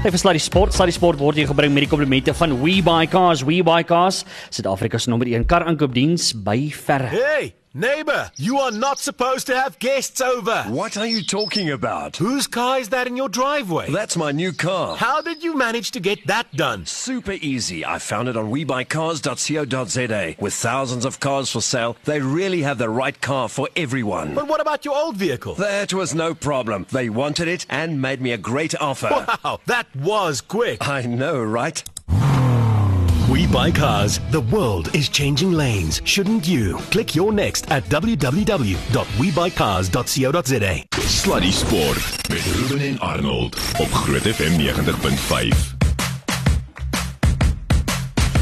Hy verslaai die sport, slaai die sport word hier gebring met die komplimente van WeBuyCars. WeBuyCars, Suid-Afrika se nommer 1 kar aankoopdiens by verre. Hey, neighbor, you are not supposed to have guests over. What are you talking about? Whose car is that in your driveway? That's my new car. How did you manage to get that done? Super easy. I found it on webuycars.co.za. With thousands of cars for sale, they really have the right car for everyone. But what about your old vehicle? That was no problem. They wanted it and made me a great offer. Wow, that was quick. I know, right? Buy cars. The world is changing lanes. Shouldn't you? Click your next at www.webuycars.co.za. Sluddy Sport met Ruben en Arnold op Groot FM 90.5.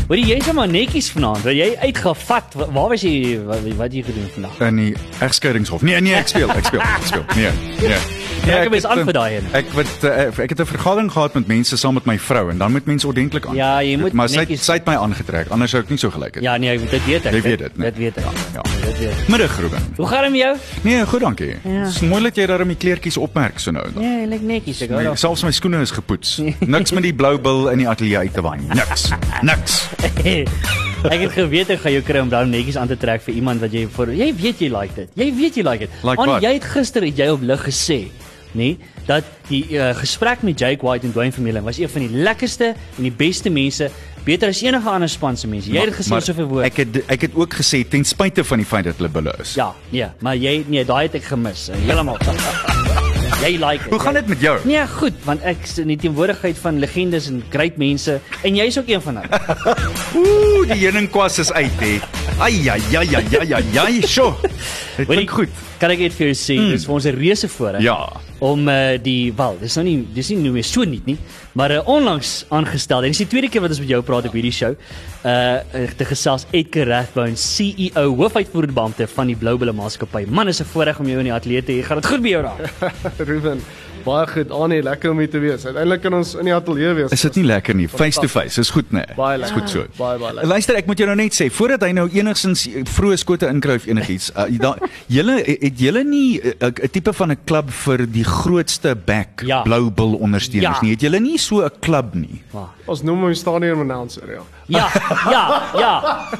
Hoorie jy is maar netjies vanaand. Wil jy uitgevat? Wa- Waar was jy wat, wat jy gedoen vandag? in die egskeidingshof. Nee, nee, ek speel, ek speel, ek speel. Nee. Nee. Ja, ek is het, aan eh, vir daai een. Ek wat uh, ek het 'n vergadering gehad met mense saam met my vrou en dan moet mense ordentlik aan. Ja, jy moet Maar sy netjies- sy het my aangetrek, anders sou ek nie so gelyk het. Ja nee, dit weet ek. Jy weet dit, nee. Dit weet ek. Ja. Dit weet ek. Middag Ruben. Hoe gaan dit met jou? Nee, goed, dankie. Ja. Dis mooi dat jy daarom die kleertjies opmerk so nou en dan. Ja, jy lyk netjies. Ek hou Nee, selfs my skoene is gepoets. Niks met die blou bil in die ateljee uit te waai. Niks. Niks. Ek het geweet ek gaan jou kry om dan netjies aan te trek vir iemand wat jy vir jy weet jy like dit. Jy weet jy like dit. Like wat? jy het gister het jy op lig gesê, nê, dat die uh, gesprek met Jake White en Dwayne Vermeulen was een van die lekkerste en die beste mense, beter as enige ander span se mense. Jy het dit gesê Maar soveel woord. Ek het ek het ook gesê ten spyte van die feit dat hulle bulle is. Ja, nee, maar jy nee, daai het ek gemis. eh, Heeltemal. Jy like dit. Hoe gaan dit met jou? Nee, goed, want ek is in die teenwoordigheid van legendes en great mense en jy's ook een van hulle. Ooh, die heuningkwas is uit hè. Ai ai ai ai ai ai. Sjoe. Dit klink goed. Kan ek net vir jou sê, mm. dis vir ons 'n reuse voorreg. Ja. Om uh, die wel, dis nou nie dis nie nou meer so nie nie, maar uh, onlangs aangestel. En dis die tweede keer wat ons met jou praat op hierdie show. Uh te gesels Edgar Rathbone, CEO, hoofuitvoerende beampte van die Blou Bulle Maatskappy. Man, is 'n voorreg om jou in die ateljee te hê. Gaan dit goed met jou daar? Ruben, baie goed. Annie, lekker om hier te wees. Uiteindelik kan ons in die ateljee wees. Is dit nie lekker nie? Face to face. Is goed nê? Baie Is lekker. goed so. Baie baie lekker. Luister, ek moet jou nou net sê, voordat hy nou enigsins vroeë skote inkruif enigiets, uh, da, julle het julle nie 'n uh, tipe van 'n klub vir die grootste back Ja. blou bil ondersteuners Ja. nie. Het julle nie so 'n klub nie? Ons noem hom stadium announcer, ja. Ja, ja, ja.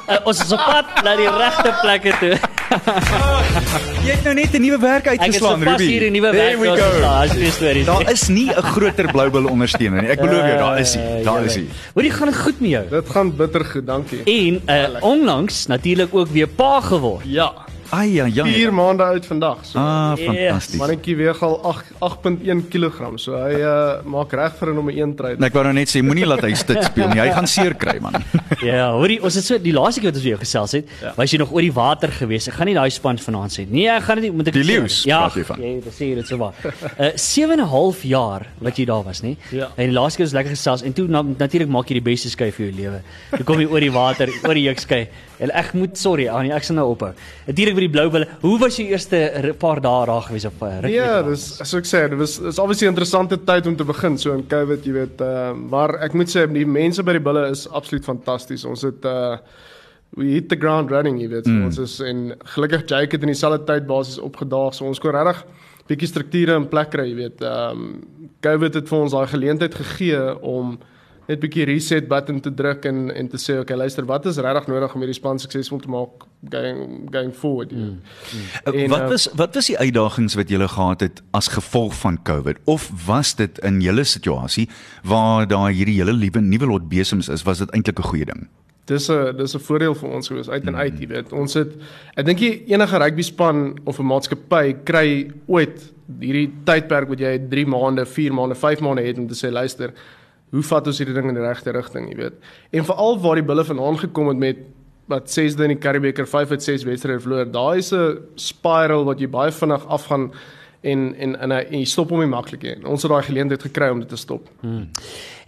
Uh, ons is op pad na die regte plekke toe. Jy het nou net 'n nuwe werk Ek is uitgeslaan, sopas hier 'n nuwe There werk. we daar. As jy stories. Daar is nie 'n groter blou bil ondersteuner nie. Ek belowe jou, daar is hy. Daar is hy. Hoorie, gaan dit goed met jou? Dit gaan bitter goed, dankie. En uh, onlangs natuurlik ook weer pa geword. Ja. Ai ja, ja. 4 maande oud vandag. So Ah, Yes. fantasties. mannetjie weeg al 8 8.1 kg. So hy uh, maak reg vir 'n nommer 1 tryd. En ek wou nou net sê moenie laat hy stit speel nie. Hy gaan seer kry man. Ja, hoorie, ons het so die laaste keer wat ons weer gesels het, ja. was jy nog oor die water gewees. Ek gaan nie daai span vanaand sê. Nee, ek gaan dit nie moet ek Die sê. leeu's Ja, praat jy van. jy dit sê dit so waar. Uh 7 en 'n half jaar wat jy daar was, nê? Ja. En die laaste keer was lekker gesels en toe na, natuurlik maak jy die beste skei vir jou lewe. Toe kom jy oor die water, oor die jukskei. En ek moet sorry, Annie, ek sal nou ophou. Natuurlik vir die blou bulle. Hoe was jou eerste paar dae daar gewees op uh, rugby? Ja, dis so ek sê, dit was is obviously 'n interessante tyd om te begin so in COVID, jy weet, uh, maar ek moet sê die mense by die bulle is absoluut fantasties. Ons het uh we hit the ground running, jy weet. Mm. Ons is en gelukkig Jake het in dieselfde tyd basies opgedaag, so ons kon regtig bietjie strukture in plek kry, jy weet. Ehm um, COVID het vir ons daai geleentheid gegee om net bietjie reset button te druk en en te sê okay, luister, wat is regtig nodig om hierdie span suksesvol te maak going going forward, weet. Uh, En, wat uh, was wat was die uitdagings wat julle gehad het as gevolg van COVID of was dit in julle situasie waar daar hierdie hele liewe nuwe lot besems is, was dit eintlik 'n goeie ding? Dis 'n dis 'n voordeel vir ons gewees uit en uit, jy weet. Ons het ek dink enige rugby span of 'n maatskappy kry ooit hierdie tydperk wat jy 3 maande, 4 maande, 5 maande het om te sê luister, hoe vat ons hierdie ding in die regte rigting, jy weet. En veral waar die bulle vandaan gekom het met wat 6de in die Curriebeeker 5 uit 6 wedstryde verloor. Daai is 'n spiral wat jy baie vinnig afgaan en en en, en jy stop hom nie maklik nie. Ons het daai geleentheid gekry om dit te stop.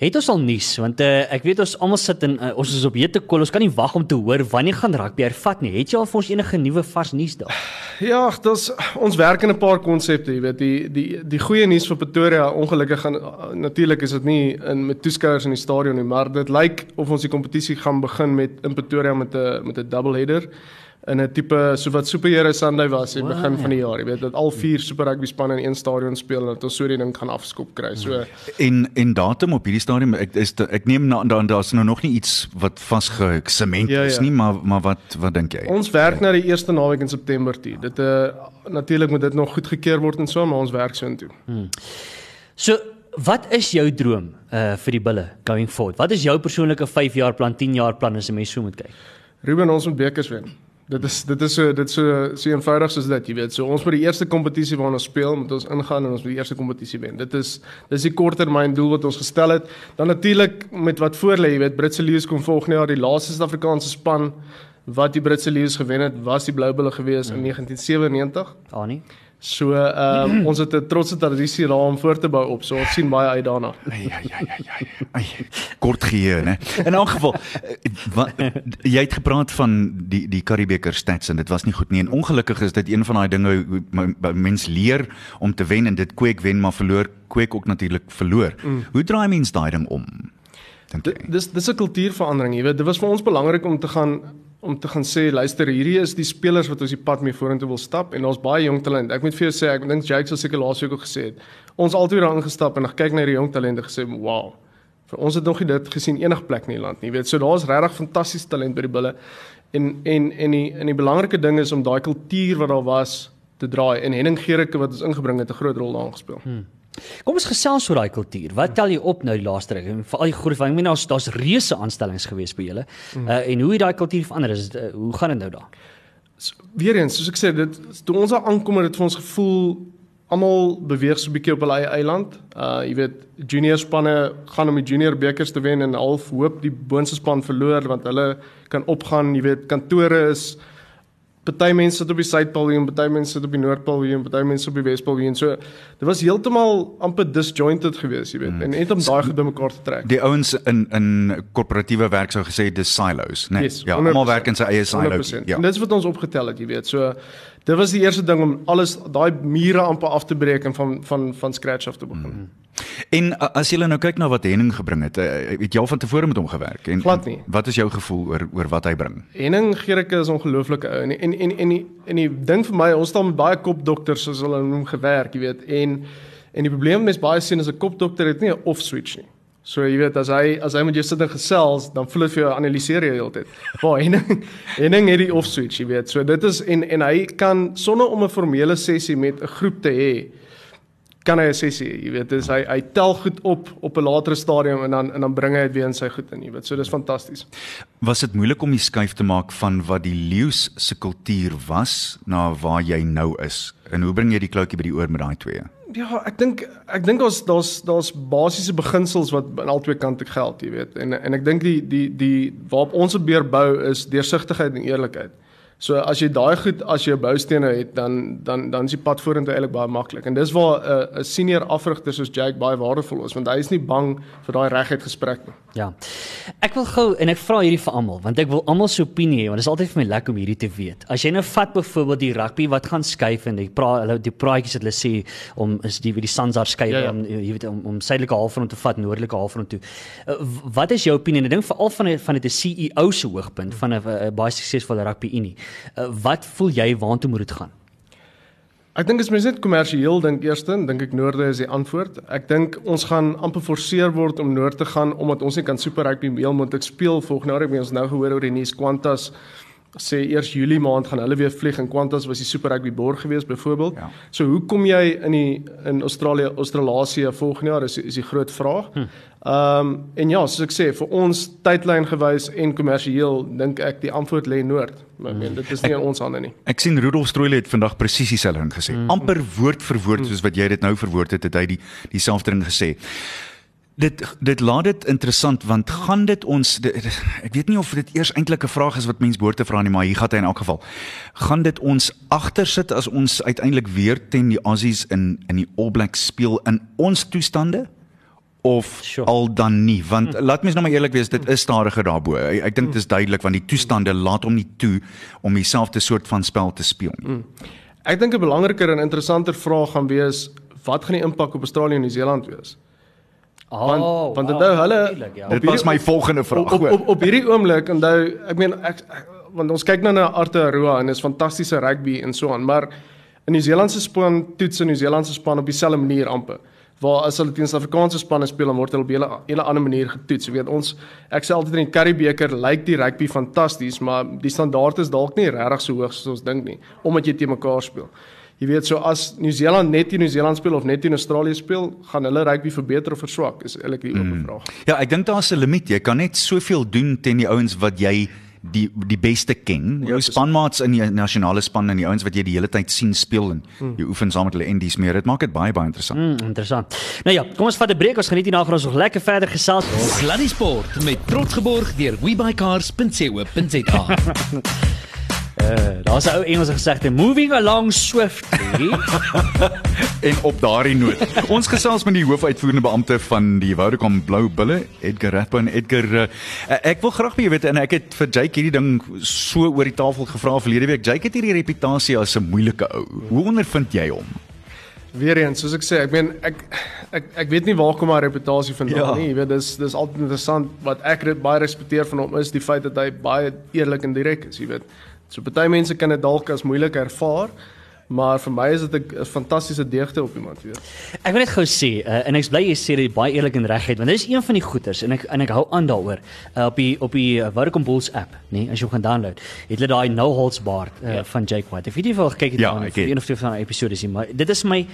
Het ons al nuus want uh, ek weet ons almal sit in uh, ons is op hete kol. Ons kan nie wag om te hoor wanneer gaan rugby hervat nie. Het jy al vir ons enige nuwe vars nuus daar? Ja, dis ons werk in 'n paar konsepte, jy weet, die die die goeie nuus vir Pretoria, ongelukkig gaan natuurlik is dit nie in met toeskouers in die stadion nie, maar dit lyk of ons die kompetisie gaan begin met in Pretoria met 'n met 'n double header in 'n tipe so wat superhero Sunday was in begin van die jaar. Jy weet dat al vier super rugby spanne in een stadion speel en dat ons so die ding gaan afskop kry. So En en datum op hierdie stadium ek is ek neem na daar daar's nou nog nie iets wat vasgesement Ja, is ja. nie, maar maar wat wat dink jy? ons werk na die eerste naweek in September toe. Dit uh natuurlik moet dit nog goedgekeur word en so, maar ons werk so intoe. So, wat is jou droom uh vir die bulle going forward? Wat is jou persoonlike 5 jaar plan, 10 jaar plan as 'n mens so moet kyk? Ruben ons moet bekers wen. Dit is dit is so dit so so eenvoudig soos dit, jy weet. So ons moet die eerste kompetisie waarna ons speel, moet ons ingaan en ons moet die eerste kompetisie wen. Dit is dis die korttermyn doel wat ons gestel het. Dan natuurlik met wat voor lê, jy weet, Britse Lions kom volgende jaar die laaste Suid-Afrikaanse span wat die Britse Lions gewen het, was die Blou Bulle gewees in 1997. Annie. So ehm um, ons het 'n trotse tradisie daar om voor te bou op. So ons sien baie uit daarna. Ai ai ai. ai. Kort geheue, né? In elk geval, eh, wat jy het gepraat van die die Karibeker stats en dit was nie goed nie. En ongelukkig is dit een van daai dinge my- mens leer om te wen en dit kweek wen maar verloor kweek ook natuurlik verloor. Mm. Hoe draai mens daai ding om? Dink jy? Dis dis 'n kultuurverandering, jy weet. Dit was vir ons belangrik om te gaan om te gaan sê, luister, hierdie is die spelers wat ons die pad mee vorentoe wil stap en ons baie jong talent. Ek moet vir jou sê, ek dink Jake sal seker laasweek ook gesê het. Ons altyd daar ingestap en gekyk na die jong talente gesê, "Wow." Vir ons het nog nie dit gesien enige plek in die land nie, jy weet. So daar's regtig fantastiese talent by die bulle. En en en die en die belangrike ding is om daai kultuur wat daar was te draai. En Henning Gericke wat ons ingebring het, 'n groot rol daarin gespeel. Hmm. Kom ons gesels oor daai kultuur. Wat tel jy op nou die laaste ruk? En Veral die groot van ek meen daar's daar's reuse aanstellings gewees by julle. Uh en hoe het daai kultuur verander? Is uh, hoe gaan dit nou daar? So, weer eens, soos ek sê, dit toe ons daar aankom het dit vir ons gevoel almal beweeg so 'n bietjie op hulle eie eiland. Uh jy weet, junior spanne gaan om die junior bekers te wen en half hoop die boonste span verloor want hulle kan opgaan, jy weet, kantore is party mense sit op die Suidpaviljoen, party mense sit op die Noordpaviljoen, party mense op die Wespaviljoen. So dit was heeltemal amper disjointed geweest, jy weet. Mm. En net om daai goed bymekaar te trek. Die ouens in in korporatiewe werk sou gesê dis silos, né? Yes, ja, 100%. almal werk in sy eie silo. 100%. Ja. En dit is wat ons opgetel het, jy weet. So dit was die eerste ding om alles daai mure amper af te breek en van van van scratch af te begin. Mm. En as jy nou kyk na wat Henning gebring het, eh, het jy al van tevore met hom gewerk en nie. Wat is jou gevoel oor oor wat hy bring? Henning Gericke is 'n ongelooflike ou en en en en die, en die ding vir my, ons staan met baie kopdokters soos hulle noem gewerk, jy weet. En en die probleem is baie sien as 'n kopdokter het nie 'n off switch nie. So jy weet as hy as hy met jou sit en gesels, dan voel dit vir jou analiseer jy heeltyd. Maar Henning Henning het die off switch, jy weet. So dit is en en hy kan sonder om 'n formele sessie met 'n groep te hê, kan hy 'n sessie, jy weet. Dis hy hy tel goed op op 'n latere stadium en dan en dan bring hy dit weer in sy goed in, jy weet. So dis fantasties. Was dit moeilik om die skuif te maak van wat die leeu's se kultuur was na waar jy nou is? En hoe bring jy die kloutjie by die oor met daai twee? Ja, ek dink ek dink ons daar's daar's basiese beginsels wat aan albei kante geld, jy weet. En en ek dink die die die waarop ons op beer bou is deursigtigheid en eerlikheid. So as jy daai goed as jy 'n boustene het, dan dan dan is die pad vorentoe eintlik baie maklik. En dis waar 'n uh, senior afrigter soos Jake baie waardevol is, want hy is nie bang vir daai reguit gesprek nie. Ja. Ek wil gou en ek vra hierdie vir almal want ek wil almal se opinie hê want dit is altyd vir my lekker om hierdie te weet. As jy nou vat byvoorbeeld die rugby wat gaan skuif en die pra hulle die praatjies wat hulle sê om is die wie die Sansar skuif Ja, ja. om jy weet om, om suidelike halfrond te vat noordelike halfrond toe. Uh, wat is jou opinie? Ek dink veral van 'n van dit 'n CEO se hoogpunt van 'n 'n baie suksesvolle rugby unie. Uh, wat voel jy waantoe moet dit gaan? Ek dink as mens net kommersieel dink eerste, dink ek Noorde is die antwoord. Ek dink ons gaan amper forceer word om Noord te gaan omdat ons nie kan super rugby heel moontlik speel volgende jaar. Ek meen ons nou gehoor oor die nuus Qantas sê eers Julie maand gaan hulle weer vlieg en Qantas was die super rugby borg geweest byvoorbeeld. Ja. So hoe kom jy in die in Australië Australasie volgende jaar is is die groot vraag. Ehm um, en ja, soos ek sê, vir ons tydlyn gewys en kommersieel dink ek die antwoord lê Noord. Maar ek meen dit is nie in ons hande nie. Ek sien Rudolf Stroele het vandag presies dieselfde ding gesê. Mm. Amper woord vir woord soos wat jy dit nou verwoord het, het hy die dieselfde ding gesê. Dit dit laat dit interessant want gaan dit ons dit, ek weet nie of dit eers eintlik 'n vraag is wat mens behoort te vra nie, maar hier gaan hy in elk geval. Gaan dit ons agtersit as ons uiteindelik weer teen die Aussies in in die All Blacks speel in ons toestande? of Sure. al dan nie want mm. laat mens nou maar eerlik wees dit is stadiger daarbo ek, ek dink dit is duidelik want die toestande laat hom nie toe om dieselfde soort van spel te speel nie mm. Ek dink 'n belangriker en interessanter vraag gaan wees wat gaan die impak op Australië en Nieu-Seeland wees? Want want onthou hulle ja. dit was my volgende vraag op, op, op op hierdie oomblik onthou ek meen ek, ek want ons kyk nou na Aotearoa en is fantastiese rugby en so aan, maar in Nieu-Seeland se span toets in Nieu-Seeland se span op dieselfde manier amper. Waar as hulle teen Suid-Afrikaanse spanne speel, dan word hulle op 'n hele hele ander manier getoets. Jy weet ons ek sê altyd in die Currie beker lyk die rugby fantasties, maar die standaard is dalk nie regtig so hoog soos ons dink nie, omdat jy te mekaar speel. Jy weet so as Nieu-Seeland net teen Nieu-Seeland speel of net teen Australië speel, gaan hulle rugby verbeter of verswak is eintlik die oop vraag. Ja, ek dink daar's 'n limiet. Jy kan net soveel doen teen die ouens wat jy die die beste ken. Jou dis- spanmaats in die nasionale span en die ouens wat jy die hele tyd sien speel en jy oefen saam met hulle en dis meer. Dit maak dit baie baie interessant. Hmm, interessant. Nou ja, kom ons vat 'n breek. Ons geniet hierna gaan ons nog lekker verder gesels. Sluddy Sport met trots geborg deur webycars.co.za. Uh, Daar's 'n ou Engelse gesegde, moving along swiftly. En op daardie noot, ons gesels met die hoofuitvoerende beampte van die Vodacom Blou Bulle, Edgar Rathbone. Edgar, uh, ek wil graag by jou weet en ek het vir Jake hierdie ding so oor die tafel gevra verlede week. Jake het hierdie reputasie as 'n moeilike ou. Hoe ondervind jy hom? Weereens, soos ek sê, ek meen ek ek ek weet nie waar kom haar reputasie vandaan Ja. nie. Jy weet dis dis altyd interessant wat ek baie respekteer van hom is die feit dat hy baie eerlik en direk is, jy weet. So party mense kan dit dalk as moeilik ervaar, maar vir my is dit 'n fantastiese deugte op iemand, weet. Ek wil net gou sê, uh, en ek's bly jy sê dit baie eerlik en reguit, want dit is een van die goeters en ek en ek hou aan daaroor. Uh, op die op die uh, Vodacom Bulls app, nee, as jy gaan download, het hulle daai no holds barred uh, ja. van Jake White. Ek weet nie of jy al gekyk het Ja, aan ek vir een of twee van die episode sien, maar dit is my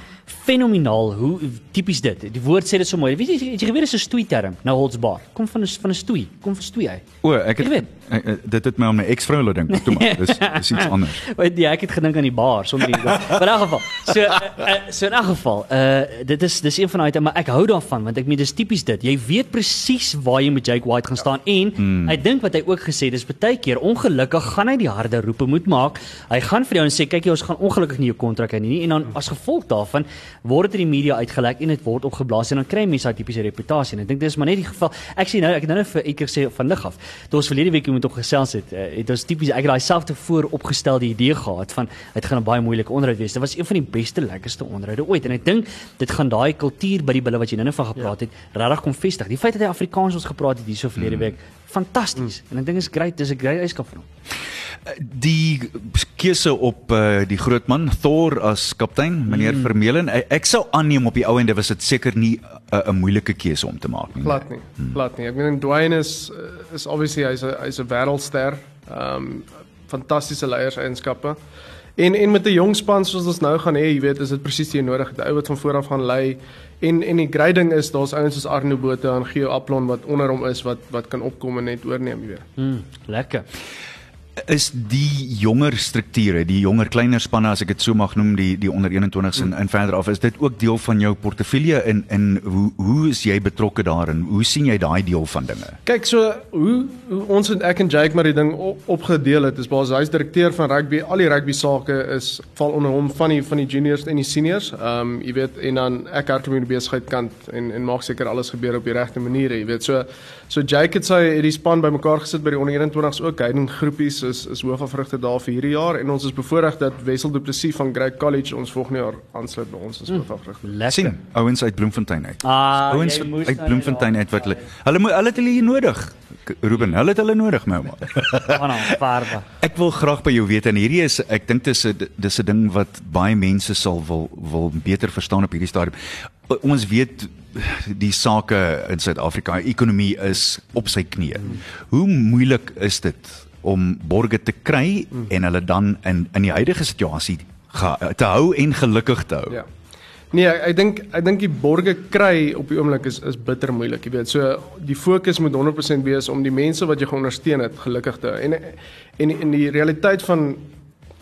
fenomenaal hoe tipies dit. Die woord sê dit so mooi. Weet jy, het jy geweet dis 'n stoei term, no holds barred. Kom van 'n van 'n stoei, kom van stoei uit. O, ek het Ek weet. Ek, ek, dit het my aan my eksvrou laat dink. Toe maar, dis dis iets anders. Weet jy, ek het gedink aan die bar sonder die Maar in elk geval. So uh, uh, so in elk geval, uh dit is dis een van daai maar ek hou daarvan want ek meen dis tipies dit. Jy weet presies waar jy met Jake White gaan staan en mm. ek dink wat hy ook gesê dis baie keer ongelukkig gaan hy die harde roepe moet maak. Hy gaan vir jou en sê kyk jy ons gaan ongelukkig nie jou kontrak hê nie en dan as gevolg daarvan word dit in die media uitgelek en dit word opgeblaas en dan kry mense daai tipiese reputasie en ek dink dis maar net die geval. Ek sê nou ek het nou net vir Eker sê van lig af. Toe ons verlede week met hom gesels het, uh, het ons tipies ek het daai selfde vooropgestelde idee gehad van dit gaan 'n baie moeilike onderhoud wees. Dit was een van die beste lekkerste onderhoude ooit en ek dink dit gaan daai kultuur by die bulle wat jy nou-nou van gepraat het, regtig kom vestig. Die feit dat hy Afrikaans ons gepraat het hierso verlede week, fantasties. En ek dink is great, dis 'n great eiskap van hom. Die keuse op uh, die groot man Thor as kaptein, meneer mm. Vermeulen, ek, ek sou aanneem op die ou ende was dit seker nie 'n uh, 'n moeilike keuse om te maak nie. Glad nie. Glad nie. Ek meen Dwayne is is obviously hy's 'n hy's 'n wêreldster. Ehm um, fantastiese leierseienskappe. En en met 'n jong span soos ons nou gaan hê, jy weet, is dit presies die nodig. Die ou wat van voor af gaan lei. En en die grading is daar's ouens soos Arno Botha en Geo Aplon wat onder hom is wat wat kan opkom en net oorneem, jy weet. Mm, lekker. Is die jonger strukture, die jonger kleiner spanne as ek dit so mag noem, die die onder 21s en, en verder af, is dit ook deel van jou portefeulje en en hoe hoe is jy betrokke daarin? Hoe sien jy daai deel van dinge? Kyk so hoe, hoe ons en ek en Jake maar die ding op, opgedeel het is basies hy's direkteur van rugby. Al die rugby sake is val onder hom van die van die juniors en die seniors. Ehm um, jy weet en dan ek hardloop met die besigheid kant en en maak seker alles gebeur op die regte maniere, jy weet. So so Jake het sy het die span bymekaar gesit by die onder 21s ook. Hy doen groepies is is hoofafrigter daar vir hierdie jaar en ons is bevoorreg dat Wessel Du Plessis van Grey College ons volgende jaar aansluit by ons as hoofafrigter. Lekker. sien ouens uit Bloemfontein uit. Ah, ouens uit nou Bloemfontein nie uit wat hulle hulle moet hulle het hulle hier nodig. Ruben, hulle het hulle nodig, my ouma. Gaan aan farbe. Ek wil graag by jou weet en hierdie is ek dink dis 'n dis 'n ding wat baie mense sal wil wil beter verstaan op hierdie stadium. Ons weet die sake in Suid-Afrika, ekonomie is op sy knieë. Hoe moeilik is dit om borge te kry en hulle dan in in die huidige situasie te hou en gelukkig te hou? Ja. Nee, ek, dink ek dink die borge kry op die oomblik is is bitter moeilik, jy weet. So die fokus moet 100% wees om die mense wat jy geondersteun het gelukkig te. En en in die realiteit van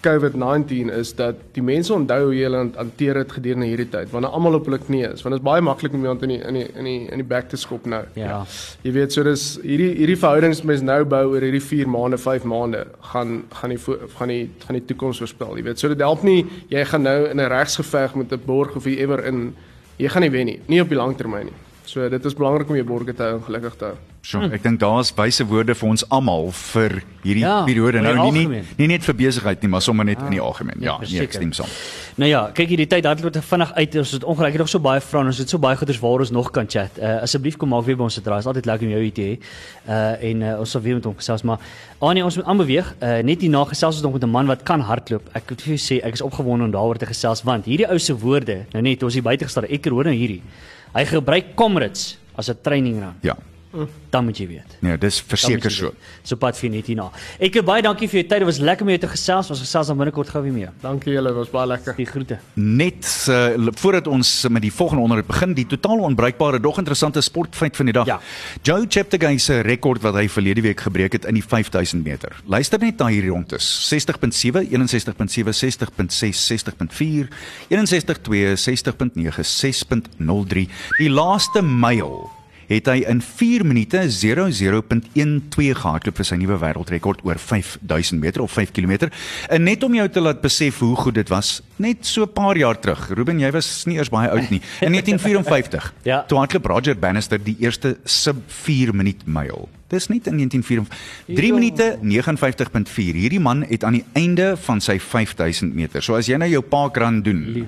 COVID-19 is dat die mense onthou hoe hulle hanteer het gedurende hierdie tyd wanneer almal op hulle knieë is. Want dit is baie maklik om iemand in die in die in die in die back te skop nou. Ja. Jy weet so dis hierdie hierdie verhoudings mens nou bou oor hierdie 4 maande, 5 maande gaan gaan die gaan die gaan die toekoms voorspel. Jy weet so dit help nie jy gaan nou in 'n regsgeveg met 'n borg of ewer in jy gaan nie wen nie, nie op die lang termyn nie. So dit is belangrik om jou borge te hou en gelukkig te hou. So, ek dink daar's wyse woorde vir ons almal vir hierdie Ja, periode nou nie, nie nie net vir besigheid nie, maar sommer net in die algemeen. Ja, nee, verseker. ek stem saam. Nou ja, kyk hierdie tyd hardloop te vinnig uit. Ons het ongelukkig nog so baie vrae en ons het so baie goeders waar ons nog kan chat. Uh asseblief kom maak weer by ons dit raai. Is altyd lekker om jou hier te hê. Uh en uh, ons sal weer met hom gesels, maar Anie, ons moet aanbeweeg. Uh net hierna gesels ons nog met 'n man wat kan hardloop. Ek moet vir jou sê, ek is opgewonde om daaroor te gesels want hierdie ou se woorde, nou net ons hier buite gestaan, ek hoor nou hierdie. Hy gebruik Comrades as 'n training run. Ja. Dan moet jy weet. Nee, dis verseker so. So pad vir net hierna. Ek baie dankie vir jou tyd. Dit was lekker om jou te gesels. Ons gesels dan binnekort gou weer mee. Dankie julle, was baie lekker. Die groete. Net uh, voordat ons met die volgende onderwerp begin, die totaal onbruikbare dog interessante sportfeit van die dag. Ja. Joe Cheptegei se rekord wat hy verlede week gebreek het in die 5000 meter. Luister net na hierdie rondes. 60.7, 61.7, 60.6, 60.4, 61.2, 60.9, 6.03. Die laaste myl het hy in 4 minute 00.12 gehardloop vir sy nuwe wêreldrekord oor 5000 meter of 5 km. En net om jou te laat besef hoe goed dit was, net so 'n paar jaar terug. Ruben, jy was nie eers baie oud nie. In 1954. Ja. Toe hardloop Roger Bannister die eerste sub 4 minuut myl. Dis nie in 1954 3 Ja. minute 59.4. Hierdie man het aan die einde van sy 5000 meter. So as jy nou jou parkrun doen,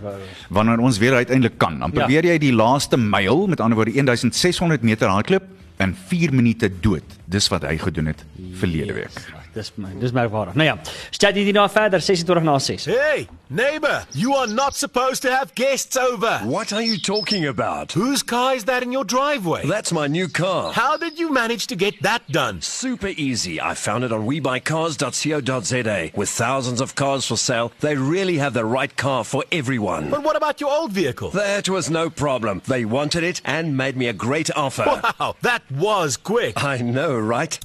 wanneer ons weer uiteindelik kan, dan Ja. probeer jy die laaste myl, met ander woorde 1600 meter hardloop in 4 minute dood. Dis wat hy gedoen het verlede week. Dis my, dis merkwaardig. Nou ja, chat hier nou verder 26 na 6. Hey, neighbor, you are not supposed to have guests over. What are you talking about? Whose car is that in your driveway? That's my new car. How did you manage to get that done? Super easy. I found it on webuycars.co.za. With thousands of cars for sale, they really have the right car for everyone. But what about your old vehicle? That was no problem. They wanted it and made me a great offer. Wow, that was quick. I know, right?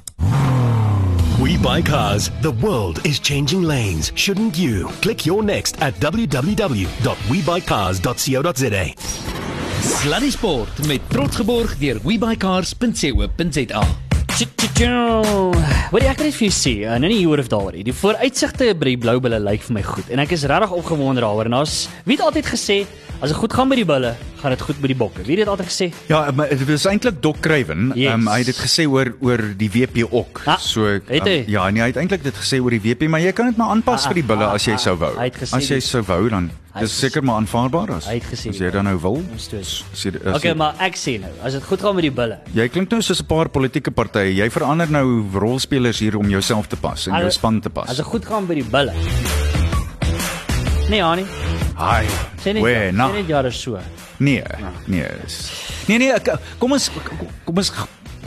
We buy cars. The world is changing lanes, shouldn't you? Click your next at www.webuycars.co.za. Sluddy Sport met trots geborg deur webycars.co.za. Wat ek net vir jou sê, uh, nou nie hier of daaroor. Die vooruitsigte by die Blou Bulle lyk vir my goed en ek is regtig opgewonde daaroor. En daar's wie het altyd gesê as dit goed gaan met die Bulle, gaan dit goed met die Bokke. Wie het dit altyd gesê? Ja, maar dit was eintlik Doc Craven. Yes. Um, hy het dit gesê oor oor die WP ook. Ah, so hy? ja, nee, hy het eintlik dit gesê oor die WP, maar jy kan dit maar aanpas Ah, vir die bulle ah, as jy ah, sou wou. As jy sou wou dan dis seker maar aanvaarbaar as. Hy het gesê as jy dan nou wil. As jy- as Okay, jy- maar ek sê nou, as dit goed gaan met die Bulle. Jy klink nou soos 'n paar politieke partye. Jy verander nou rolspelers hier om jouself te pas en jou As- span te As pas. dit goed gaan by die Bulle. Nee, Annie. Ja, na. sê net ja, dis so. Nee, nee. Nee nee, ek- kom ons kom ons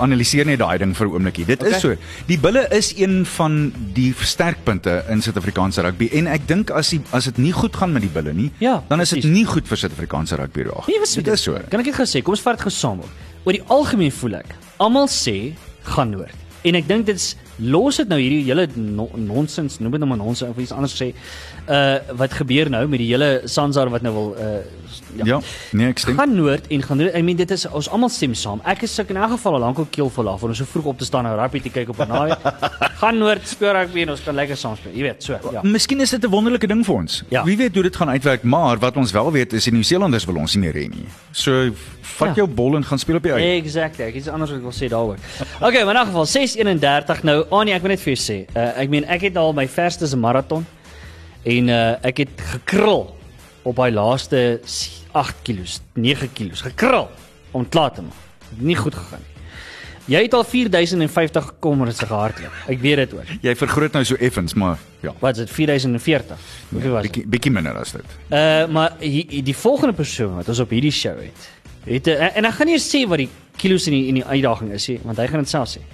analiseer net daai ding vir 'n oombliekie. Dit Okay. is so. Die bulle is een van die sterkpunte in Suid-Afrikaanse rugby en ek dink as die, as dit nie goed gaan met die bulle nie, Ja, dan is dit nie goed vir Suid-Afrikaanse rugby raak. Nee, dit is so. Kan ek dit gou sê? Kom ons vat dit gesamentlik. Oor die algemeen voel ek, almal sê gaan noord. En ek dink dit's los dit nou hierdie hele no, nonsens, noem dit nou maar nonsens of iets anders sê. Uh wat gebeur nou met die hele Sansar wat nou wil uh Ja, nee, ek stem. gaan noord en gaan noord. I mean dit is ons almal stem saam. Ek is suk in elk geval al lank op keel vol af om so vroeg op te staan en rugby te kyk op 'n naweek. gaan noord speel rugby en ons kan lekker saam speel. Jy weet, so ja. Miskien is dit 'n wonderlike ding vir ons. Ja. Wie weet hoe dit gaan uitwerk, maar wat ons wel weet is die Nieu-Seelanders wil ons nie meer hê nie. So vat Ja. jou bol en gaan speel op die eie. Exactly. Ek iets anders wat ek wil sê daaroor. Okay, maar in elk geval 6:31 nou. Anie, ek wil net vir jou sê, uh, ek meen ek het al my verste se maraton en uh, ek het gekrul op daai laaste 8 kg, 9 kg gekrul om klaar te maak. Nie goed gegaan nie. Jy het al 4050 kommers gehardloop. Ek weet dit hoor. Jy vergroot nou so effens, maar ja. Wat is dit 4040? Hoeveel was dit? Bietjie bietjie minder as dit. Uh maar die, die volgende persoon wat ons op hierdie show het, het uh, en ek gaan nie sê wat die kilos in die in die uitdaging is nie, want hy gaan dit self sê.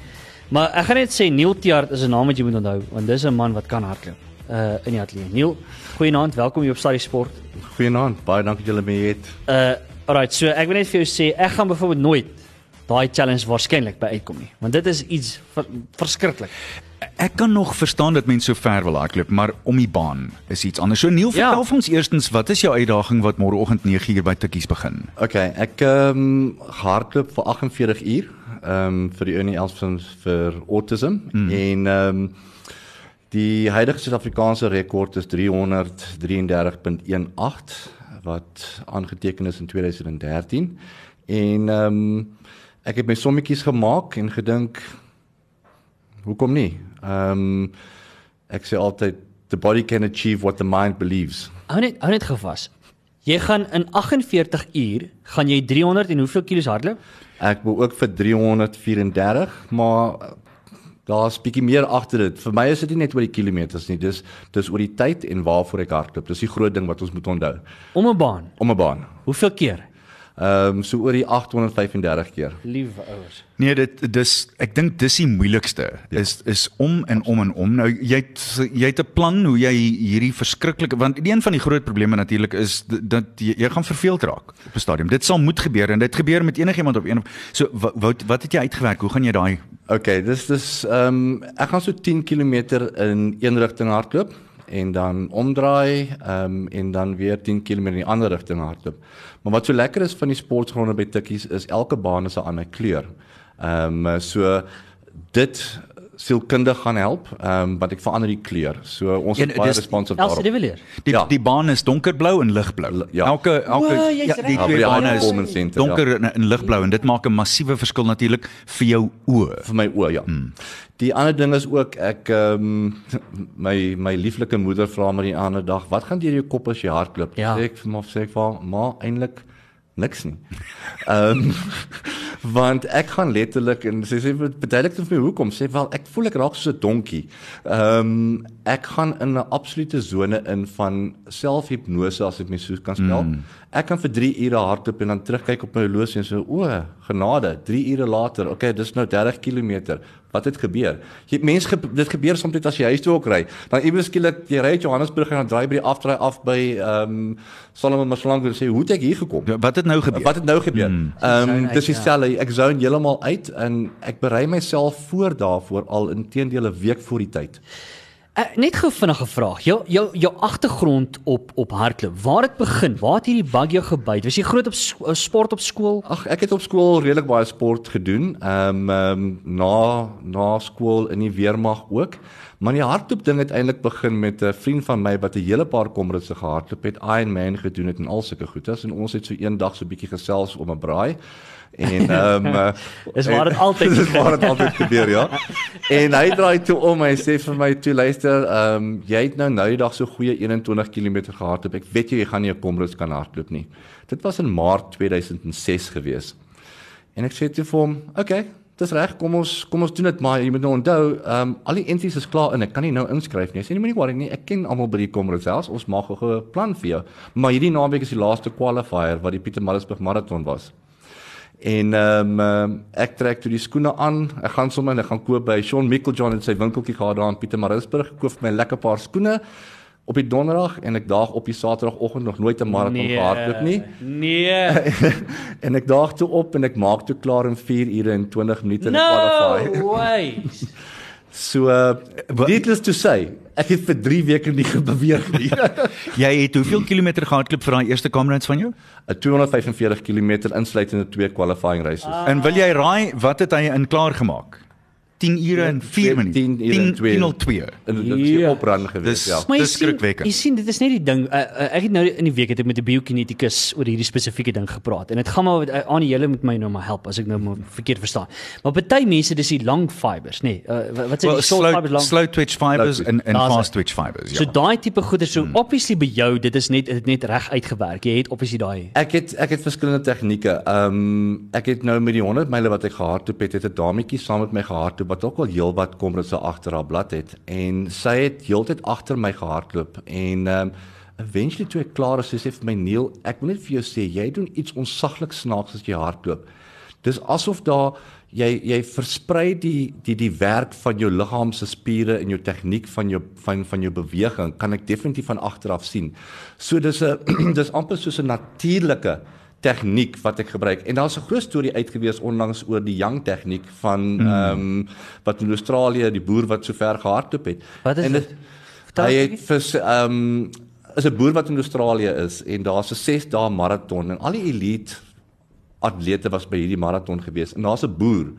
Maar ek gaan net sê Neil Tiart is 'n naam wat jy moet onthou, want dis 'n man wat kan hardloop uh in die ateljee. Neil, goeienaand, welkom hier op Stadie Sport. Goeienaand, baie dankie dat julle my het. Uh alright, so ek wil net vir jou sê ek gaan byvoorbeeld nooit daai challenge waarskynlik by uitkom nie, want dit is iets ver, verskriklik. Ek kan nog verstaan dat mense so ver wil hardloop, maar om die baan is iets anders. So Neil, Ja. vertel vir ons eerstens, wat is jou uitdaging wat môreoggend 9uur by Tikkies begin? Okay, ek ehm um, hardloop vir 48 uur ehm um, vir die Unie Elsfins vir autism mm. en ehm um, die huidige Suid-Afrikaanse rekord is 333.18 wat aangeteken is in 2013 en ehm um, ek het my sommetjies gemaak en gedink hoekom nie? Ehm um, ek sê altyd the body can achieve what the mind believes. Hou net hou net gevas. Jy gaan in 48 uur gaan jy 300 en hoeveel kilos hardloop? Ek wil ook vir 334, maar daar's bietjie meer agter dit. Vir my is dit nie net oor die kilometers nie, dis dis oor die tyd en waarvoor ek hardloop. Dis die groot ding wat ons moet onthou. Om 'n baan. Om 'n baan. Hoeveel keer? Ehm um, so oor die 835 keer. Liewe ouers. Nee, dit dis ek dink dis die moeilikste is is om en om en om. Nou jy het jy het 'n plan hoe jy hierdie verskriklike want een van die groot probleme natuurlik is dat jy, jy gaan verveeld raak op 'n stadium. Dit sal moet gebeur en dit gebeur met enigiemand op een of so wat wat, wat het jy uitgewerk? Hoe gaan jy daai Okay, dis dis ehm um, ek gaan so 10 km in een rigting hardloop en dan omdraai ehm um, en dan weer 10 km in die ander rigting hardloop. Maar wat so lekker is van die sportgronde by Tikkies is elke baan is 'n ander kleur. Ehm um, so dit sielkundig gaan help, ehm um, want ek verander die kleur. So ons Ja, is baie de daarop. Villiers. die Ja. die baan is donkerblou en ligblou. Ja. Elke elke jy's ja, die Ja, twee die bane is Center, ja. donker en, en ligblou en dit maak 'n massiewe verskil natuurlik vir jou oë. vir my oë ja. Hmm. Die ander ding is ook ek ehm um, my my lieflike moeder vra my die ander dag, "Wat gaan deur jou kop as jy hardloop?" Ja. Sê ek vir my sê ek vir haar, "Ma, eintlik niks nie." Ehm um, want ek gaan letterlik en sy sê verduidelik vir my hoekom sê wel ek voel ek raak soos 'n donkie. Ehm um, ek gaan in 'n absolute sone in van selfhipnose as ek my so kan spel. Mm. Ek kan vir 3 ure hardloop en dan terugkyk op my horlosie en sê o, genade, 3 ure later. Okay, dis nou 30 km. Wat het gebeur? Jy mense ge, dit gebeur soms net as jy huis toe ook ry. Dan iewers skielik jy ry uit Johannesburg en dan draai by die afdraai af by ehm um, Solomon Mashlangu en sê hoe het ek hier gekom? Ja, Wat het nou gebeur? Wat het nou gebeur? Ehm Zone um, dis ja. dieselfde. Ek zone heeltemal uit en ek berei myself voor daarvoor al inteendeel 'n week voor die tyd. Uh, net gou vinnige vraag. Jou jou jou agtergrond op op hardloop. Waar het begin? Waar het hierdie bug jou gebyt? Was jy groot op uh, sport op skool? Ag, ek het op skool redelik baie sport gedoen. Ehm um, um, na na skool in die weermag ook. Maar die hardloop ding het eintlik begin met 'n vriend van my wat 'n hele paar komrisse gehardloop het, Ironman gedoen het en al sulke goedes en ons het so eendag so 'n bietjie gesels om 'n braai. En ehm um, uh, Is waar dit altyd Dis waar dit altyd gebeur, ja. En hy draai toe om en hy sê vir my toe luister, ehm um, jy het nou nou die dag so goeie 21 km gehardloop. Ek weet jy jy gaan nie 'n komrus kan hardloop nie. Dit was in Maart 2006 gewees. En ek sê toe vir hom, "Oké, okay, dis reg, kom ons kom ons doen dit, maar jy moet nou onthou, ehm um, al die entries is klaar in. Ek kan nie nou inskryf nie." Hy sê, "Nee, moenie worry nie. Ek ken almal by die komrus selfs. Ons maak gou 'n plan vir jou. Maar hierdie naweek is die laaste qualifier wat die Pietermaritzburg marathon was." En ehm um, ek trek toe die skoene aan. Ek gaan sommer en ek gaan koop by Shaun Micklejohn in sy winkeltjie gehad daar in Pietermaritzburg. Koop vir my lekker paar skoene op die donderdag en ek daag op die saterdagoggend nog nooit 'n marathon nee, gehardloop nie. Nee. en ek daag toe op en ek maak toe klaar in 4 ure en 20 minute in No qualify. way. So uh, needless to say, ek het vir 3 weke nie beweeg nie. Jy het hoeveel kilometer gehardloop vir daai eerste Comrades van jou? 'n 245 km insluitende twee qualifying races. Ah. En wil jy raai wat het hy in klaar gemaak? 10 ure en 4 minute. 10 ure en 2. 10.02. En dit is Ja. oprun gewees, ja. Maar Dis skrikwekkend. jy sien dit is net die ding. Uh, uh, ek het nou in die week het ek met 'n biokineticus oor hierdie spesifieke ding gepraat en dit gaan maar uh, aan die hele met my nou maar help as ek nou maar verkeerd verstaan. Maar party mense dis die lang fibers, nê. Nee, uh, wat sê Well, die short slow, fibers lang? slow twitch fibers en en fast twitch fibers, So ja. daai tipe goeder so hmm. obviously by jou dit is net dit net reg uitgewerk. Jy het obviously daai Ek het ek het verskillende tegnieke. Ehm um, ek het nou met die 100 myle wat ek gehardloop het, het 'n dametjie saam met my gehardloop wat ook al heelwat kom dit so agter haar blad het en sy het heeltyd agter my gehardloop en ehm um, eventually toe ek klaar is, sy sê vir my Neil, ek moet net vir jou sê jy doen iets onsaglik snaaks as jy hardloop. Dis asof daar jy jy versprei die die die werk van jou liggaam se spiere en jou tegniek van jou van van jou beweging kan ek definitief van agter af sien. So dis 'n dis amper soos 'n natuurlike tegniek wat ek gebruik. En daar's 'n groot storie uitgewees onlangs oor die Young tegniek van ehm um, wat in Australië die boer wat so ver gehardloop het. Wat is en dit? Hy het vir ehm um, is 'n boer wat in Australië is en daar's 'n 6 dae maraton en al die elite atlete was by hierdie maraton gewees en daar's 'n boer.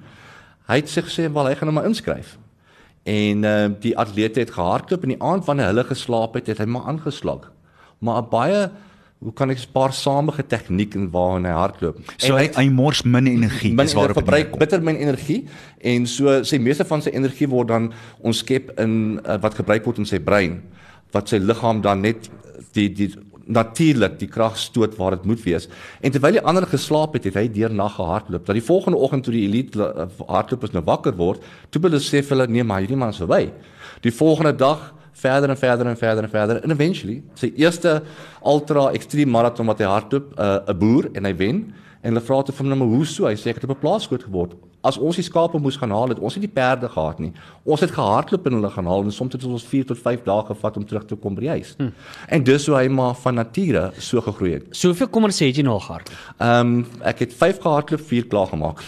Hy het sig gesê wel hy gaan hom maar inskryf. En ehm uh, die atlete het gehardloop en die aand wanneer hulle geslaap het, het hy maar aangeslag. Maar 'n baie hoe kan ek 'n paar samige tegniek in waarin hy hardloop. So hy hy mors min energie. min Dis waarop dit verbruik bitter min energie en so sy meeste van sy energie word dan ontskep in uh, wat gebruik word in sy brein wat sy liggaam dan net die die natuurlik die krag stoot waar dit moet wees. En terwyl die ander geslaap het, het hy deernag gehardloop. Dat die volgende oggend toe die elite uh, hardlopers nou wakker word, toe besef hulle nee, maar hierdie man is verby. Die volgende dag verder en verder en verder en verder en eventually sy eerste ultra ekstrem marathon wat hy hardloop, 'n uh, boer en hy wen en hulle vra toe van hom maar hoe so? Hy sê ek het op 'n plaas groot geword. As ons die skape moes gaan haal, het ons nie die perde gehad nie. Ons het gehardloop en hulle gaan haal en soms het ons 4 tot 5 dae gevat om terug te kom by die huis. Hm. En dis hoe hy maar van nature so gegroei het. So hoeveel kommers het jy nou al gehardloop? Ehm um, ek het 5 gehardloop, 4 klaar gemaak.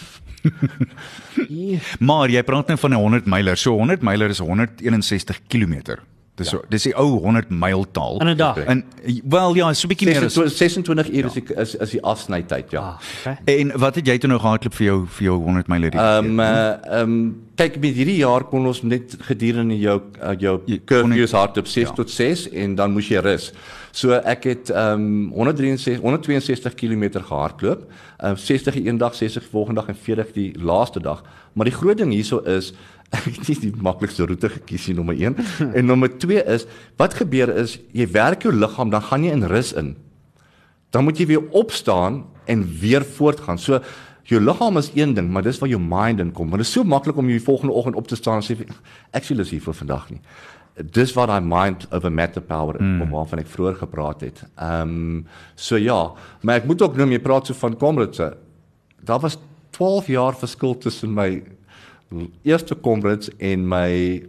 Maar jy praat nou van 'n 100 myler. So 100 myler is 161 km. Dis so, dis die ou 100 myl taal. In 'n dag? En wel ja, so 'n bietjie meer as 26, 26 uur is die, is is die afsnytyd, ja. Ah, okay. En wat het jy toe nou gehardloop vir jou vir jou 100 myler? Ehm um, uh, um, kyk met hierdie jaar kon ons net gedurende jou uh, jou curfews net- hardloop 6 ja. tot 6 en dan moes jy rus. So ek het ehm um, 163 162 km gehardloop. Ehm uh, 60 die een dag, 60 die volgende dag en 40 die laaste dag. Maar die groot ding hierso is ek het nie die maklikste roete gekies nie nommer 1 en nommer 2 is wat gebeur is jy werk jou liggaam dan gaan jy in rus in dan moet jy weer opstaan en weer voortgaan. So jou liggaam is een ding, maar dis waar jou mind in kom. Want dit is so maklik om jy die volgende oggend op te staan en sê ek sien lus hier vir vandag nie. Dis wat daai mind over matter power mm. om waarvan ek vroeër gepraat het. Ehm um, so ja, maar ek moet ook noem jy praat so van Comrades. Daar was 12 jaar verskil tussen my eerste Comrades en my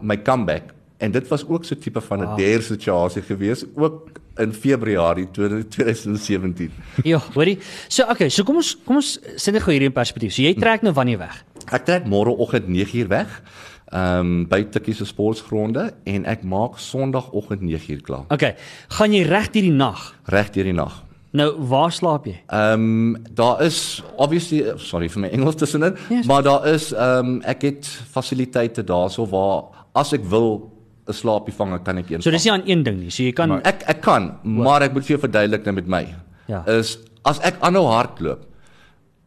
my comeback en dit was ook so tipe van 'n wow. dare situasie gewees ook in Februarie 2017. Ja, hoorie. So okay, so kom ons kom ons sit dit gou hier in perspektief. So jy trek nou wanneer weg? Ek trek môreoggend 9uur weg. Ehm um, by Tikkie se sportgronde en ek maak Sondagoggend 9uur klaar. Okay, gaan jy reg hierdie nag? Reg deur die nag. Nou, waar slaap jy? Ehm um, daar is obviously sorry vir my Engels tussenin, Yes. maar daar is ehm um, ek het fasiliteite daarso waar as ek wil 'n slaapie vang, kan ek een. So dis nie aan een ding nie. So jy kan Ek ek kan, maar ek moet vir jou verduidelik nou met my. Ja. Is as ek aanhou hardloop,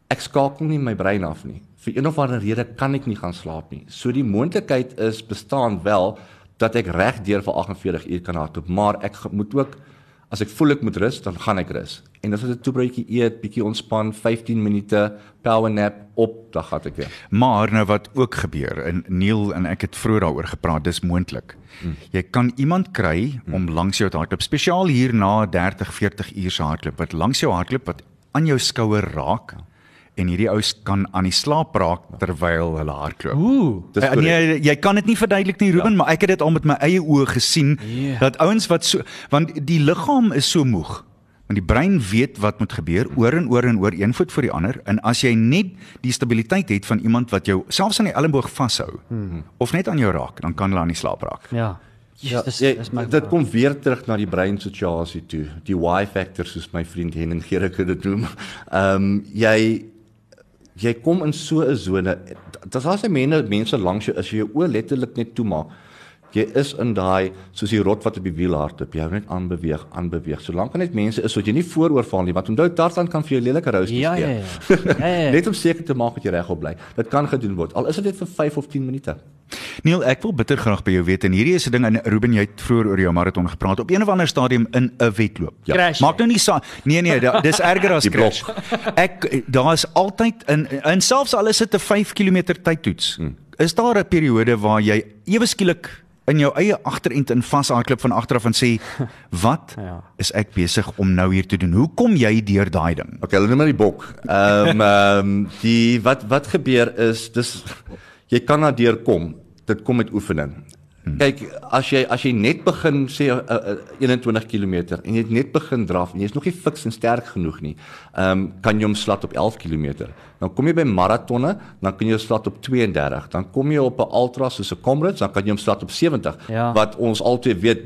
ek skakel nie my brein af nie. Vir een of ander rede kan ek nie gaan slaap nie. So die moontlikheid is bestaan wel dat ek reg deur vir 48 uur kan hardloop, maar ek moet ook as ek voel ek moet rus, dan gaan ek rus. En as ek 'n toebroodjie eet, bietjie ontspan, 15 minute power nap op, dan gaan ek weer. Maar nou wat ook gebeur en Neil en ek het vroeër daaroor gepraat, dis moontlik. Mm. Jy kan iemand kry om langs jou te hardloop, spesiaal hier na 30, 40 uur se hardloop wat langs jou hardloop wat aan jou skouer raak en hierdie ou kan aan die slaap raak terwyl hulle hardloop. Ooh. Dis Uh, nee, jy kan dit nie verduidelik nie Ruben, ja. maar ek het dit al met my eie oë gesien Ja. dat ouens wat so want die liggaam is so moeg. Want die brein weet wat moet gebeur oor en oor en oor een voet voor die ander en as jy net die stabiliteit het van iemand wat jou selfs aan die elleboog vashou hmm. of net aan jou raak, dan kan hulle aan die slaap raak. Ja. Ja, dis jy, dis my dit kom weer terug na die breinsituasie toe. Die why factor soos my vriend Henning Gericke dit noem. Ehm um, jy jy kom in so 'n sone. Dit as mense mense langs jou as jy jou oë letterlik net toemaak. Jy is in daai soos die rot wat op die wiel hardloop. Jy hou net aan beweeg, aan beweeg. Solank net mense is wat jy nie vooroorval nie, want onthou Tarzan kan vir jou lelike roustes Ja, ja, ja. Ja, ja, ja. net om seker te maak dat jy regop bly. Dit kan gedoen word. Al is dit net vir 5 of 10 minute. Neil, ek wil bitter graag by jou weet en hierdie is 'n ding en Ruben jy het vroeër oor jou maraton gepraat op een of ander stadium in 'n wedloop. Ja. Crash Maak nou nie sa Nee nee, da, dis erger as Die blok. crash. Ek daar is altyd in en selfs al is dit 'n 5 km tydtoets. Hmm. Is daar 'n periode waar jy ewe skielik in jou eie agterend in vashardloop van agter af en sê wat Ja. is ek besig om nou hier te doen? Hoe kom jy deur daai ding? Okay, hulle noem maar die bok. Ehm um, ehm die wat wat gebeur is dis jy kan na deur kom. Dit kom met oefening. Hmm. Kyk, as jy as jy net begin sê uh, uh, 21 km en jy het net begin draf en jy's nog nie fiks en sterk genoeg nie, ehm um, kan jy hom slat op 11 km. Dan kom jy by maratonne, dan kan jy hom slat op 32. Dan kom jy op 'n ultra soos 'n Comrades, dan kan jy hom slat op 70. Ja. Wat ons altyd weet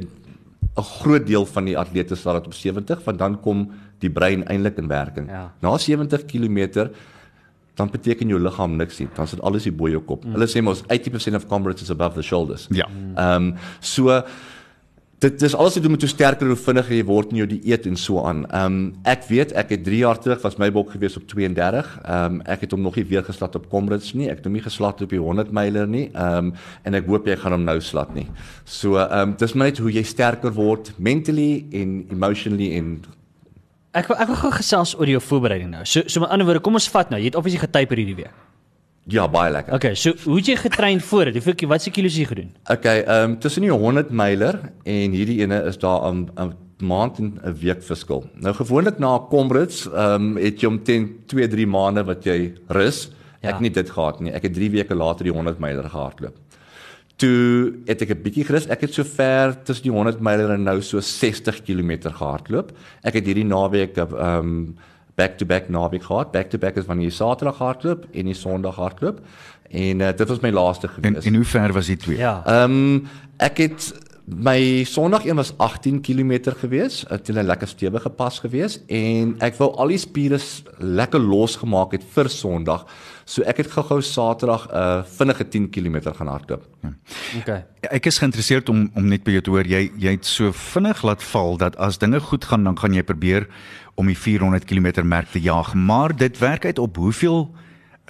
'n groot deel van die atlete sal dit op 70 want dan kom die brein eintlik in werking. Ja. Na 70 km dan beteken jou liggaam niks nie. Dan sit alles hier bo jou kop. Mm. Hulle sê mos 80% of comrades is above the shoulders. Ja. Ehm um, so Dit dis alles te doen met hoe sterker hoe vinniger jy word in jou dieet en so aan. Ehm um, ek weet ek het 3 jaar terug was my bok gewees op 32. Ehm um, ek het hom nog nie weer geslat op Comrades nie. Ek het hom nie geslat op die 100 myler nie. Ehm um, en ek hoop jy gaan hom nou slat nie. So ehm um, dis maar net hoe jy sterker word mentally en emotionally en Ek wil ek wil gou gesels oor jou voorbereiding nou. So so met ander woorde, kom ons vat nou. Jy het obviously getyper hierdie week. ja, baie lekker. Okay, so hoe het jy getrein voor dit? Hoeveel wat se kilos jy gedoen? Okay, ehm um, tussen die 100 myler en hierdie ene is daar 'n 'n maand en 'n week verskil. Nou gewoonlik na Comrades, ehm um, het jy omtrent 2, 3 maande wat jy rus. Ja. Ek het nie dit gehad nie. Ek het 3 weke later die 100 myler gehardloop. Toe het ek 'n bietjie gerus. Ek het so ver tussen die 100 myler en nou so 60 km gehardloop. Ek het hierdie naweek ehm um, back to back naweek gehad. Back to back is wanneer jy Saterdag hardloop en die Sondag hardloop. En uh, dit was my laaste En gewees. en hoe ver was die twee? Ja. Ehm um, ek het my Sondag een was 18 km gewees, dit het 'n lekker stewige pas gewees en ek wou al die spiere lekker losgemaak het vir Sondag. So ek het gou-gou Saterdag 'n uh, vinnige 10 km gaan hardloop. Okay. Ek is geïnteresseerd om om net by jou te hoor jy jy het so vinnig laat val dat as dinge goed gaan dan gaan jy probeer om die 400 km merk te jaag, maar dit werk uit op hoeveel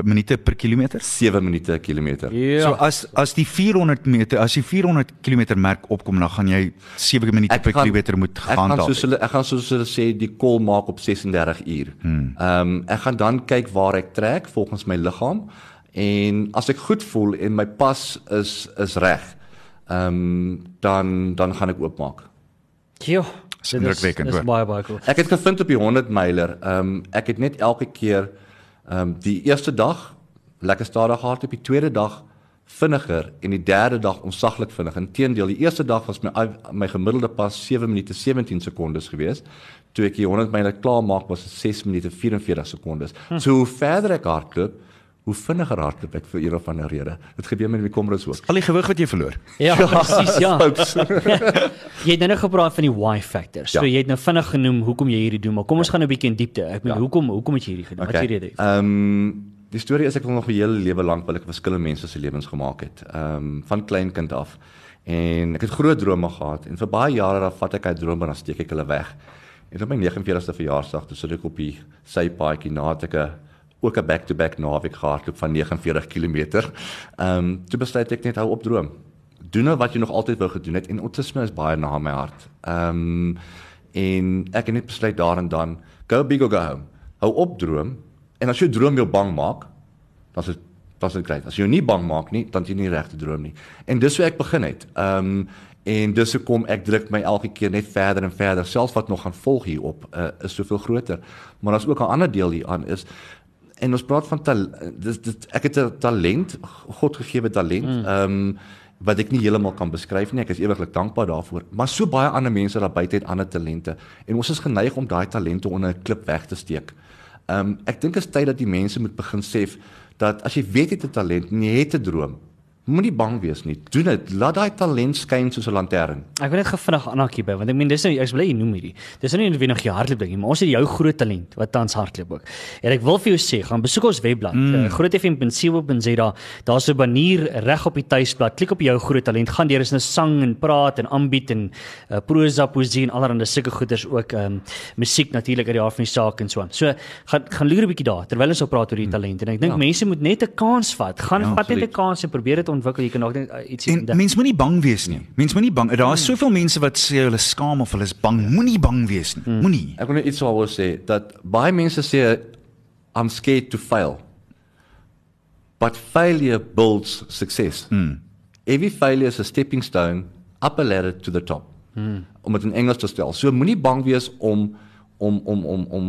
minute per kilometer? 7 minute 'n kilometer. Ja. So as as die 400 meter, as die 400 km merk opkom, dan gaan jy 7 minute per kilometer moet ek gaan soos hulle ek gaan soos hulle sê die kol maak op 36 uur. Ehm um, ek gaan dan kyk waar ek trek volgens my liggaam en as ek goed voel en my pas is is reg, ehm um, dan dan gaan ek oopmaak. Jo. Dis indrukwekkend, Dis hoor. baie baie cool. Ek het gevind op die 100 myler, ehm um, ek het net elke keer ehm um, die eerste dag lekker stadig hardloop, die tweede dag vinniger en die derde dag onsaglik vinnig. Inteendeel, die eerste dag was my my gemiddelde pas 7 minute 17 sekondes gewees. Toe ek die 100 myler klaar maak was dit 6 minute 44 sekondes. Hm. So hoe verder ek hardloop, hoe vinniger hardloop ek vir een of ander rede. Dit gebeur met my komrus ook. Al die gewig wat jy verloor. Ja, presies, ja. Jy het nou net gepraat van die why factor. So Ja. jy het nou vinnig genoem hoekom jy hierdie doen, maar kom ons gaan 'n bietjie in diepte. Ek bedoel, Ja. hoekom hoekom het jy hierdie gedoen? Wat is die rede? Ehm um, die storie is ek wil nog my hele lewe lank wil ek verskillende mense se lewens gemaak het. Ehm um, van klein kind af. En ek het groot drome gehad en vir baie jare dan vat ek uit drome en dan steek ek hulle weg. En op my 49ste verjaarsdag toe sit ek op die sypaadjie na het ek 'n ook 'n back-to-back naweek gehardloop van 49 km. Ehm um, toe besluit ek net hou op droom. Doen nou wat jy nog altyd wou gedoen het en autisme is baie na my hart. Ehm um, en ek het net besluit daar en dan go big or go home. Hou op droom en as jou droom jou bang maak, dan is dan is dit grait. As jy nie bang maak nie, dan jy nie regte droom nie. En dis hoe ek begin het. Ehm um, en dis hoekom ek druk my elke keer net verder en verder. Selfs wat nog gaan volg hierop uh, is soveel groter. Maar daar's ook 'n ander deel hieraan is en ons praat van tal, dis dit ek het 'n talent, God gegeewe talent. Ehm um, wat ek nie heeltemal kan beskryf nie. Ek is ewiglik dankbaar daarvoor. Maar so baie ander mense daar buite het ander talente en ons is geneig om daai talente onder 'n klip weg te steek. Ehm um, ek dink dit is tyd dat die mense moet begin sê dat as jy weet jy het 'n talent en jy het 'n droom, moenie bang wees nie. Doen dit. Laat daai talent skyn soos 'n lantern. Ek wil net gou vinnig aanhaak hierby want ek meen dis nou ek bly jy noem hierdie. Dis nou nie noodwendig jy hardloop ding nie, maar ons het jou groot talent wat tans hardloop ook. En ek wil vir jou sê, gaan besoek ons webblad, mm. uh, grootfm.co.za. Daar's 'n banier reg op die tuisblad. Klik op jou groot talent. Gaan deur is 'n sang en praat en aanbied en uh, prosa, poesie en allerlei sulke goeders ook ehm um, musiek natuurlik uit die hart van die saak en so aan. So gaan gaan loer 'n bietjie daar terwyl ons op praat oor die talent en ek dink ja. mense moet net 'n kans vat. Gaan ja, vat net 'n kans en probeer dit ontwikkel. Jy kan dalk net uh, ietsie En ontdek. mens moenie bang wees nie. Mens moenie bang. Daar is soveel mense wat sê hulle skaam of hulle is bang. Moenie bang wees nie. Moenie. Ek wil net iets daaroor sê dat baie mense sê I'm scared to fail. But failure builds success. Mm. Every failure is a stepping stone up a ladder to the top. Mm. Om dit in Engels te stel. So moenie bang wees om om om om om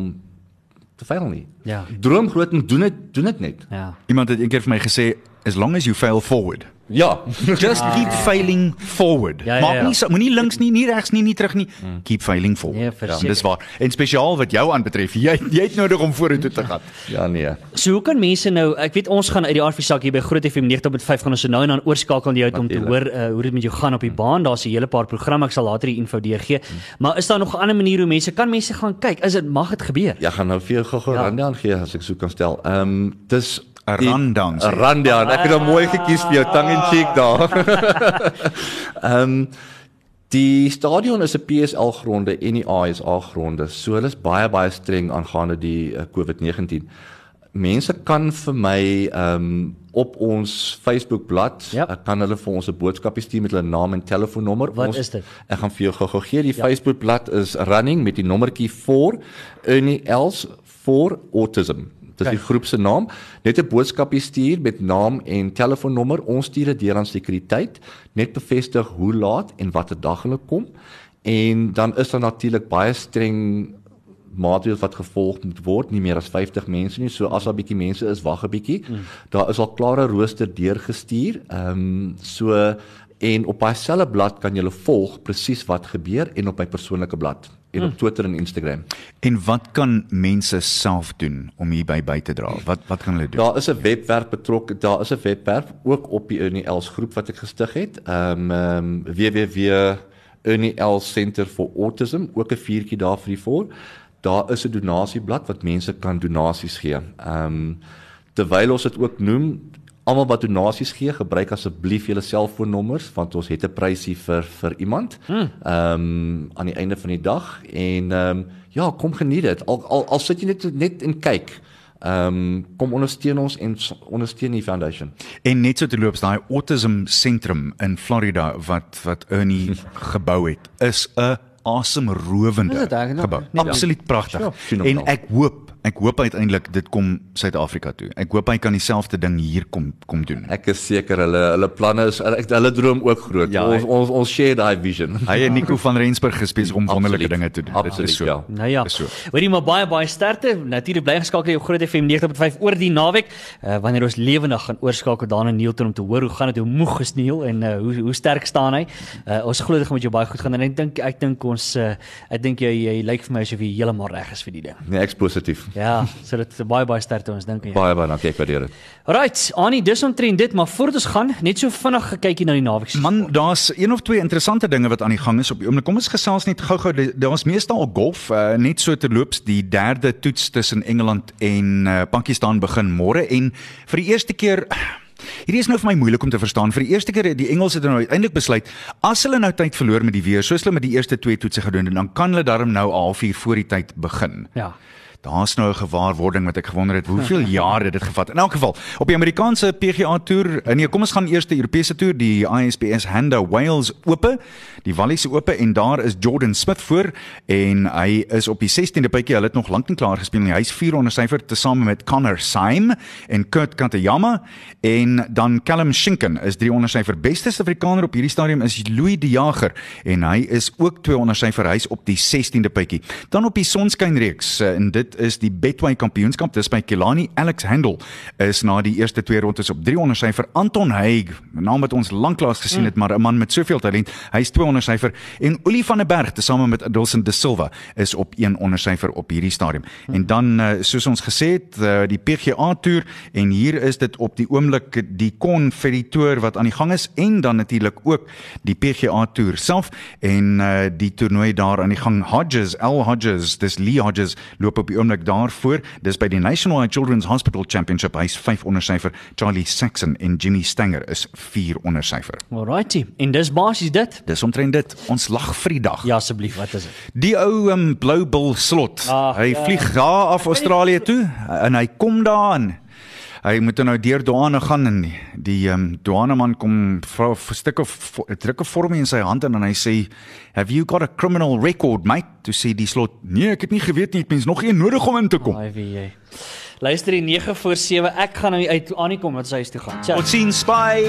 te faal nie. Ja. Droom groot en doen dit doen dit net. Ja. Iemand het eendag vir my gesê as long as you fail forward. Ja. Just keep failing forward. Ja, ja, Maak ja. nie so- moenie links nie, nie regs nie, nie terug nie. Keep failing forward. Nee, verseker. dis waar. En spesiaal wat jou aanbetref, jy jy het nodig om vorentoe te gaan. ja nee. So hoe kan mense nou, ek weet ons gaan uit die RV sak hier by Groot FM 90.5 gaan ons so nou en dan oorskakel na jou om te hoor uh, hoe dit met jou gaan op die baan. Daar's 'n hele paar programme, ek sal later die info deurgee. Maar is daar nog 'n ander manier hoe mense kan mense gaan kyk? Is dit mag dit gebeur? Ja, gaan nou vir jou gou-gou Ja. ja. rundown gee as ek so kan stel. Ehm um, dis 'n rundown, 'n Rundown. Ek het hom mooi gekies vir jou tong in cheek daar. Ehm um, Die stadion is 'n PSL gronde en die ASA gronde. So hulle is baie baie streng aangaande die uh, COVID-19. Mense kan vir my ehm um, op ons Facebook bladsy Ja. yep. kan hulle vir ons 'n boodskapie stuur met hulle naam en telefoonnommer. Wat ons, is dit? Ek gaan vir jou gou-gou gee. Die ja. Facebook bladsy is running met die nommertjie 4 Ernie Els for autism. Dis die groep se naam. Net 'n boodskapie stuur met naam en telefoonnommer. Ons stuur dit deur aan sekuriteit. Net bevestig hoe laat en watter dag hulle kom. En dan is daar natuurlik baie streng maatreëls wat gevolg moet word, nie meer as 50 mense nie. So as daar bietjie mense is, wag 'n bietjie. Mm. Daar is al klare rooster deurgestuur. Ehm um, so en op daai selfe blad kan jy volg presies wat gebeur en op my persoonlike blad en op Twitter en Instagram. En wat kan mense self doen om hierby by te dra? Wat wat kan hulle doen? Daar is 'n webwerf betrokke. Daar is 'n webwerf ook op die Ernie Els groep wat ek gestig het. Ehm um, www Ernie Els Center for Autism, ook 'n vuurtjie daar vir die voor. Daar is 'n donasieblad wat mense kan donasies gee. Ehm um, terwyl ons dit ook noem, almal wat donasies gee, gebruik asseblief julle selfoonnommers want ons het 'n prysie vir vir iemand. Ehm um, aan die einde van die dag en ehm um, ja, kom geniet dit. Al al, al sit jy net net en kyk. Ehm um, kom ondersteun ons en ondersteun die foundation. En net so te loops daai autism sentrum in Florida wat wat Ernie gebou het is 'n asemrowende dit reg? gebou. Nee, Absoluut pragtig. En fenomenaal. ek hoop ek hoop uiteindelik dit kom Suid-Afrika toe. Ek hoop hy kan dieselfde ding hier kom kom doen. Ek is seker hulle hulle planne is ek, hulle droom ook groot. Ja, ons, ons ons share daai vision. Hy en Nico van Rensburg besig om wonderlike dinge te doen. Absoluut, Dit is so. ja. Nou ja. So. Hoorie maar baie baie sterkte. Natuurlik bly geskakel op Groot FM 90.5 oor die naweek. Uh, wanneer ons lewendig gaan oorskakel daarna Neilton om te hoor hoe gaan dit hoe moeg is Neil en uh, hoe hoe sterk staan hy. Uh, ons glo dit gaan met jou baie goed gaan en ek dink ek dink ons uh, ek dink jy jy lyk vir my asof jy heeltemal reg is vir die ding. Nee, ek's positief. Ja, so dit is baie baie sterkte ons dink aan jou. Baie baie dankie, ek waardeer dit. Alright, Annie, dis omtrent dit, maar voordat ons gaan, net so vinnig gekykie na die naweek. Man, daar's een of twee interessante dinge wat aan die gang is op die oomblik. Kom ons gesels net gou-gou. Daar's meestal golf, uh, net so terloops die derde toets tussen Engeland en uh, Pakistan begin môre en vir die eerste keer Hierdie is nou vir my moeilik om te verstaan. Vir die eerste keer het die Engelse het nou uiteindelik besluit as hulle nou tyd verloor met die weer, soos hulle met die eerste twee toetse gedoen het, dan kan hulle darm nou 'n halfuur voor die tyd begin. Ja. Daar's nou 'n gewaarwording wat ek gewonder het, hoeveel jare dit gevat? In elk geval, op die Amerikaanse PGA toer, nee, kom ons gaan eers die Europese toer, die ISPS Handa Wales Ope, die Walliese Ope en daar is Jordan Smith voor en hy is op die 16de bytjie. Hulle het nog lank nie klaar gespeel nie. Hy's 400 syfer tesame met Connor Syme en Kurt Katayama en dan Callum Shinken is 300 syfer. Beste Suid-Afrikaner op hierdie stadium is Louis De Jager en hy is ook 200 syfer. Hy's op die 16de bytjie. Dan op die sonskynreeks eh, en dit is die Betway Kampioenskap. Dis by Kelani Alex Handel is na die eerste twee rondes op 300 syfer. Anton Haig, 'n naam wat ons lanklaas gesien het, maar 'n man met soveel talent. Hy's 200 syfer en Olie van der Berg tesame met Adilson De Silva is op 100 syfer op hierdie stadium. En dan eh, soos ons gesê het, eh, die PGA toer en hier is dit op die oomblik die Confederator wat aan die gang is en dan natuurlik ook die PGA toer self en uh, die toernooi daar aan die gang Hodges, L Hodges, dis Lee Hodges loop op die oomblik daarvoor. Dis by die Nationwide Children's Hospital Championship. Hy's 5 onder syfer. Charlie Saxon en Jimmy Stanger is 4 onder syfer. Alrighty. En dis basies dit. Dis omtrent dit. Ons lag vir die dag. Ja asseblief, wat is dit? Die ou um, blou bil slot. Ag, hy ja. vlieg daar af Australië toe en hy kom daaraan. Hy moet nou deur douane gaan en die, die um, douaneman kom vra 'n stuk of 'n druk 'n vormie in sy hand en dan hy sê, "Have you got a criminal record, mate?" Toe sê die slot, "Nee, ek het nie geweet nie, ek mens nog een nodig om in te kom." Ai wie jy. Luister die 9 voor 7. Ek gaan nou uit Annie kom wat sy huis toe gaan. Ciao. Tot sien, spy.